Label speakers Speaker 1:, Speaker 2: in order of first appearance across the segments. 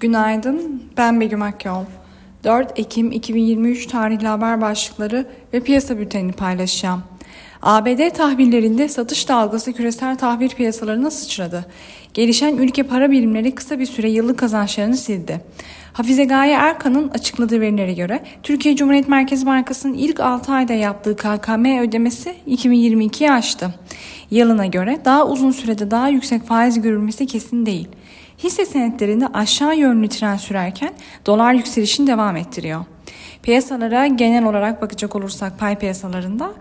Speaker 1: Günaydın, ben Begüm Akyol. 4 Ekim 2023 tarihli haber başlıkları ve piyasa bültenini paylaşacağım. ABD tahvillerinde satış dalgası küresel tahvil piyasalarına sıçradı. Gelişen ülke para birimleri kısa bir süre yıllık kazançlarını sildi. Hafize Gaye Erkan'ın açıkladığı verilere göre Türkiye Cumhuriyet Merkez Bankası'nın ilk 6 ayda yaptığı KKM ödemesi 2022'yi aştı. Yılına göre daha uzun sürede daha yüksek faiz görülmesi kesin değil. Hisse senetlerinde aşağı yönlü tren sürerken dolar yükselişini devam ettiriyor. Piyasalara genel olarak bakacak olursak pay piyasalarında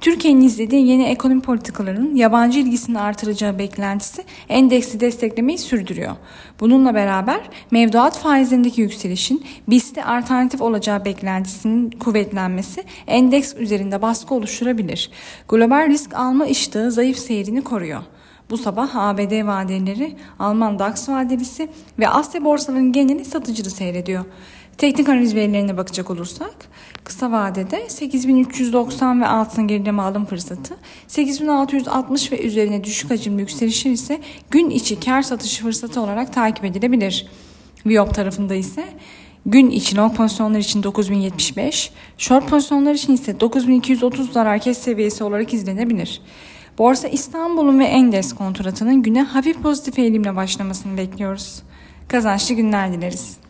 Speaker 1: Türkiye'nin izlediği yeni ekonomi politikalarının yabancı ilgisini artıracağı beklentisi endeksi desteklemeyi sürdürüyor. Bununla beraber mevduat faizlerindeki yükselişin BIST'e alternatif olacağı beklentisinin kuvvetlenmesi endeks üzerinde baskı oluşturabilir. Global risk alma iştahı zayıf seyrini koruyor. Bu sabah ABD vadeleri, Alman DAX vadelisi ve Asya borsalarının geneli satıcılı seyrediyor. Teknik analiz verilerine bakacak olursak kısa vadede 8390 ve altın gerileme alım fırsatı, 8660 ve üzerine düşük hacimli yükselişler ise gün içi kar satışı fırsatı olarak takip edilebilir. Viyop tarafında ise gün içi long pozisyonlar için 9075, short pozisyonlar için ise 9230 zarar kes seviyesi olarak izlenebilir. Borsa İstanbul'un ve Endes kontratının güne hafif pozitif eğilimle başlamasını bekliyoruz. Kazançlı günler dileriz.